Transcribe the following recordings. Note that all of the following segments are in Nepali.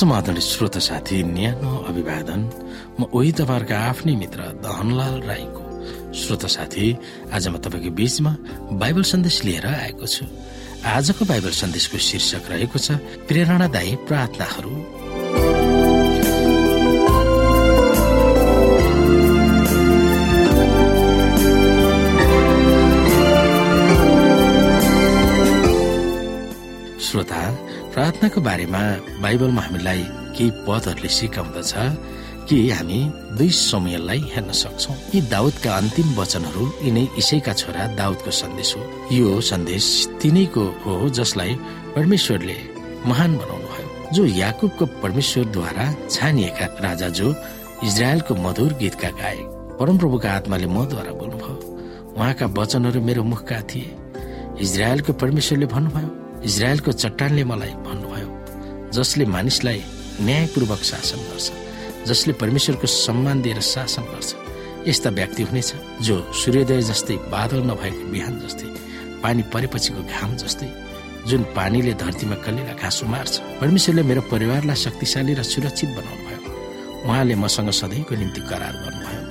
समाधान श्रोत साथी न्यानो अभिवादन। म उही तपाईँहरूका आफ्नै मित्र दहनलाल राईको। श्रोत साथी आज म तपाईँको बीचमा बाइबल सन्देश लिएर आएको छु। आजको बाइबल सन्देशको शीर्षक रहेको छ प्रेरणादायी प्रार्थनाहरू। प्रार्थनाको बारेमा बाइबलमा हामीलाई केही पदहरूले सिकाउँदछ कि हामी दुई समयलाई हेर्न सक्छौ। यी दाउदका अन्तिम वचनहरू यिनै इसैका छोरा दाउदको सन्देश हो। यो सन्देश तिनैको हो जसलाई परमेश्वरले महान बनाउनु भयो। जो याकुबको परमेश्वरद्वारा छानिएका राजा जो इजरायलको मधुर गीतका गायक परमप्रभुका आत्माले मद्वारा बोल्नुभयो। उहाँका वचनहरू मेरो मुखका थिए। इजरायलको परमेश्वरले भन्नुभयो इजरायलको चट्टानले मलाई भन्नुभयो जसले मानिसलाई न्यायपूर्वक शासन गर्छ जसले परमेश्वरको सम्मान दिएर शासन गर्छ। यस्ता व्यक्ति हुनेछ जो सूर्योदय जस्तै बादल नभएको बिहान जस्तै पानी परेपछिको घाम जस्तै जुन पानीले धरतीमा कलिला घाँसो मार्छ परमेश्वरले मेरो परिवारलाई शक्तिशाली र सुरक्षित बनाउनु भयो उहाँले मसँग सधैँको निम्ति करार गर्नुभयो।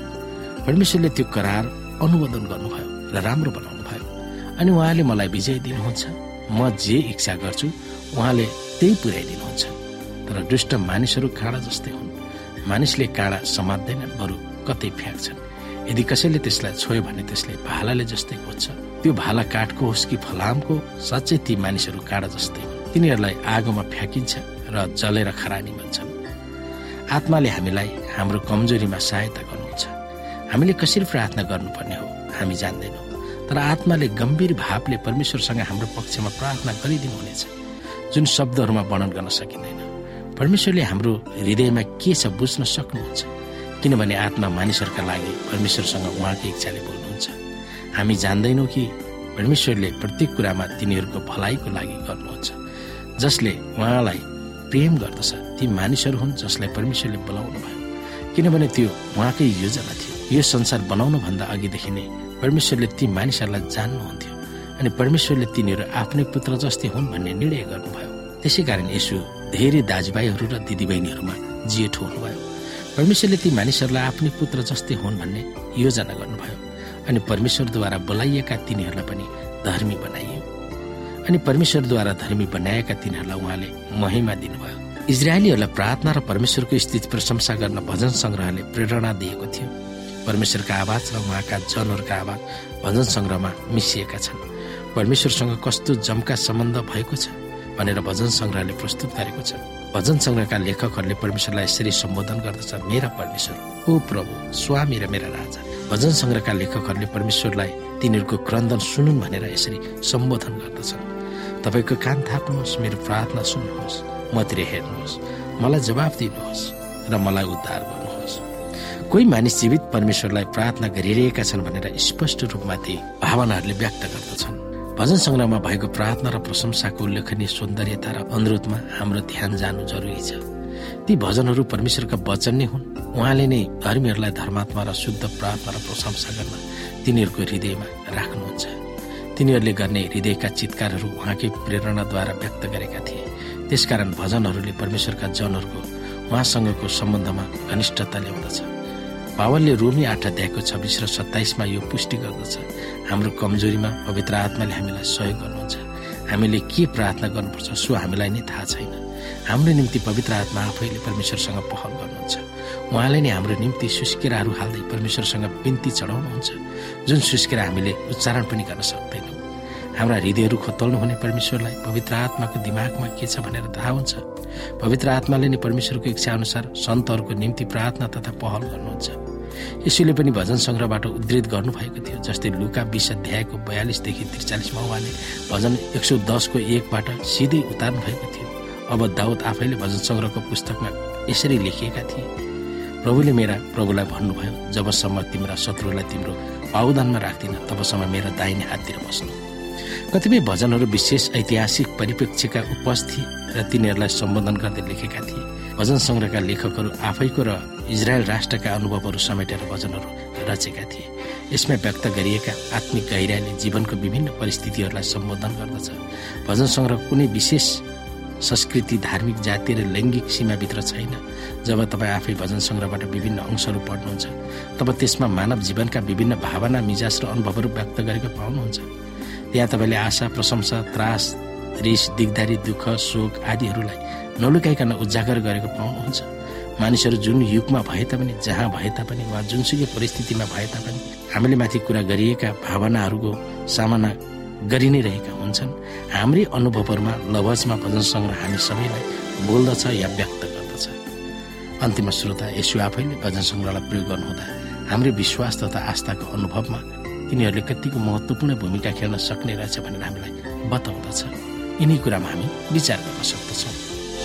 परमेश्वरले त्यो करार अनुमोदन गर्नुभयो र राम्रो बनाउनु भयो अनि उहाँले मलाई विजय दिनुहुन्छ। म जे इच्छा गर्छु उहाँले त्यही पुर्याइदिनुहुन्छ तर दुष्ट मानिसहरू काँडा जस्तै हुन्। मानिसले काँडा समात्दैनन् बरु कतै फ्याँक्छन्। यदि कसैले त्यसलाई छोयो भने त्यसले भालाले जस्तै खोज्छ। त्यो भाला काठको होस् कि फलामको साँच्चै ती मानिसहरू काँडा जस्तै हुन्। तिनीहरूलाई आगोमा फ्याँकिन्छ र जलेर खरानी भन्छन्। आत्माले हामीलाई हाम्रो कमजोरीमा सहायता गर्नुहुन्छ। हामीले कसरी प्रार्थना गर्नुपर्ने हो हामी जान्दैनौँ। तर आत्माले गम्भीर भावले परमेश्वरसँग हाम्रो पक्षमा प्रार्थना गरिदिनुहुनेछ जुन शब्दहरूमा वर्णन गर्न सकिँदैन। परमेश्वरले हाम्रो हृदयमा के छ बुझ्न सक्नुहुन्छ? किनभने आत्मा मानिसहरूका लागि परमेश्वरसँग उहाँको इच्छाले बोल्नुहुन्छ। हामी जान्दैनौँ कि परमेश्वरले प्रत्येक कुरामा तिनीहरूको भलाइको लागि गर्नुहुन्छ। जसले उहाँलाई प्रेम गर्दछ ती मानिसहरू हुन् जसलाई परमेश्वरले बोलाउनु भयो। किनभने त्यो उहाँकै योजना थियो। यो संसार बनाउनुभन्दा अघिदेखि नै परमेश्वरले ती मानिसहरूलाई जान्नुहुन्थ्यो। अनि परमेश्वरले तिनीहरू आफ्नै पुत्र जस्तै हुन् भन्ने निर्णय गर्नुभयो। त्यसै कारण यसो धेरै दाजुभाइहरू र दिदीबहिनीहरूमा जेठो हुनुभयो। परमेश्वरले ती मानिसहरूलाई आफ्नै पुत्र जस्तै हुन् भन्ने योजना गर्नुभयो अनि परमेश्वरद्वारा बोलाइएका तिनीहरूलाई पनि धर्मी बनाइयो। अनि परमेश्वरद्वारा धर्मी बनाएका तिनीहरूलाई उहाँले महिमा दिनुभयो। इजरायलीहरूलाई प्रार्थना र परमेश्वरको स्थिति प्रशंसा गर्न भजन सङ्ग्रहले प्रेरणा दिएको थियो। परमेश्वरका आवाज र उहाँका जनहरूका आवाज भजन सङ्ग्रहमा मिसिएका छन्। परमेश्वरसँग कस्तो जम्का सम्बन्ध भएको छ भनेर भजन सङ्ग्रहले प्रस्तुत गरेको छ। भजन सङ्ग्रहका लेखकहरूले परमेश्वरलाई यसरी सम्बोधन गर्दछ मेरा परमेश्वर ओ प्रभु स्वामी र मेरा राजा। भजन सङ्ग्रहका लेखकहरूले परमेश्वरलाई तिनीहरूको क्रन्दन सुनुन् भनेर यसरी सम्बोधन गर्दछन्। तपाईँको कान थाप्नुहोस् मेरो प्रार्थना सुन्नुहोस् मतिर हेर्नुहोस् मलाई जवाब दिनुहोस् र मलाई उद्धार गर्नुहोस्। कोही मानिस जीवित परमेश्वरलाई प्रार्थना गरिरहेका छन् भनेर स्पष्ट रूपमा ती भावनाहरूले व्यक्त गर्दछन्। भजन सङ्ग्रहमा भएको प्रार्थना र प्रशंसाको उल्लेखनीय सौन्दर्यता र अनुरोधमा हाम्रो ध्यान जानु जरुरी छ। ती भजनहरू परमेश्वरका वचन नै हुन्। उहाँले नै धर्मीहरूलाई धर्मात्मा र शुद्ध प्रार्थना र प्रशंसा गर्न तिनीहरूको हृदयमा राख्नुहुन्छ। तिनीहरूले गर्ने हृदयका चितकारहरू उहाँकै प्रेरणाद्वारा व्यक्त गरेका थिए। त्यसकारण भजनहरूले परमेश्वरका जनहरूको उहाँसँगको सम्बन्धमा घनिष्ठता ल्याउँदछ। पावलले रोमी आठ अध्यायको छब्बिस र सत्ताइसमा यो पुष्टि गर्दछ। हाम्रो कमजोरीमा पवित्र आत्माले हामीलाई सहयोग गर्नुहुन्छ। हामीले के प्रार्थना गर्नुपर्छ सो हामीलाई नै थाहा छैन। हाम्रो निम्ति पवित्र आत्मा आफैले परमेश्वरसँग पहल गर्नुहुन्छ। उहाँले नै हाम्रो निम्ति सुस्केराहरू हाल्दै परमेश्वरसँग बिन्ती चढाउनुहुन्छ। जुन सुस्केरा हामीले उच्चारण पनि गर्न सक्दैनौँ। हाम्रा हृदयहरू खोतल्नु हुने परमेश्वरलाई पवित्र आत्माको दिमागमा के छ भनेर थाहा हुन्छ। पवित्र आत्माले नै परमेश्वरको इच्छा अनुसार सन्तहरूको निम्ति प्रार्थना तथा पहल गर्नुहुन्छ। यसैले पनि भजन सङ्ग्रहबाट उद्धित गर्नुभएको थियो जस्तै लुका बिस अध्यायको बयालिसदेखि त्रिचालिसमा उहाँले भजन एक सौ दसको एकबाट सिधै उतार्नु भएको थियो। अब दाउद आफैले भजन सङ्ग्रहको पुस्तकमा यसरी लेखिएका थिए प्रभुले मेरा प्रभुलाई भन्नुभयो जबसम्म तिम्रा शत्रुलाई तिम्रो पाउदानमा राख्दिन तबसम्म मेरा दाहिने हाततिर बस्नु कतिपय भजनहरू विशेष ऐतिहासिक परिप्रेक्ष्यका उपस्थित र तिनीहरूलाई सम्बोधन गर्दै लेखेका थिए। भजन सङ्ग्रहका लेखकहरू आफैको र इजरायल राष्ट्रका अनुभवहरू समेटेर भजनहरू रचेका थिए। यसमा व्यक्त गरिएका आत्मिक गहिराले जीवनको विभिन्न परिस्थितिहरूलाई सम्बोधन गर्दछ। भजन सङ्ग्रह कुनै विशेष संस्कृति धार्मिक जातीय र लैङ्गिक सीमाभित्र छैन। जब तपाईँ आफै भजन सङ्ग्रहबाट विभिन्न अंशहरू पढ्नुहुन्छ तब त्यसमा मानव जीवनका विभिन्न भावना मिजाज र अनुभवहरू व्यक्त गरेको पाउनुहुन्छ। त्यहाँ तपाईँले आशा प्रशंसा त्रास रिस दिगदारी दुःख शोक आदिहरूलाई नलुकाइकन उजागर गरेको पाउनुहुन्छ मानिसहरू जुन युगमा भए तापनि जहाँ भए तापनि वा जुनसुकै परिस्थितिमा भए तापनि हामीले माथि कुरा गरिएका भावनाहरूको सामना गरि नै रहेका हुन्छन्। हाम्रै अनुभवहरूमा लवजमा भजन सङ्ग्रह हामी सबैलाई बोल्दछ या व्यक्त गर्दछ। अन्तिम श्रोता यसो आफैले भजन सङ्ग्रहलाई प्रयोग गर्नुहुँदा हाम्रै विश्वास तथा आस्थाको अनुभवमा तिनीहरूले कतिको महत्त्वपूर्ण भूमिका खेल्न सक्ने रहेछ भनेर हामीलाई बताउँदछ। यिनै कुरामा हामी विचार गर्न सक्दछौँ।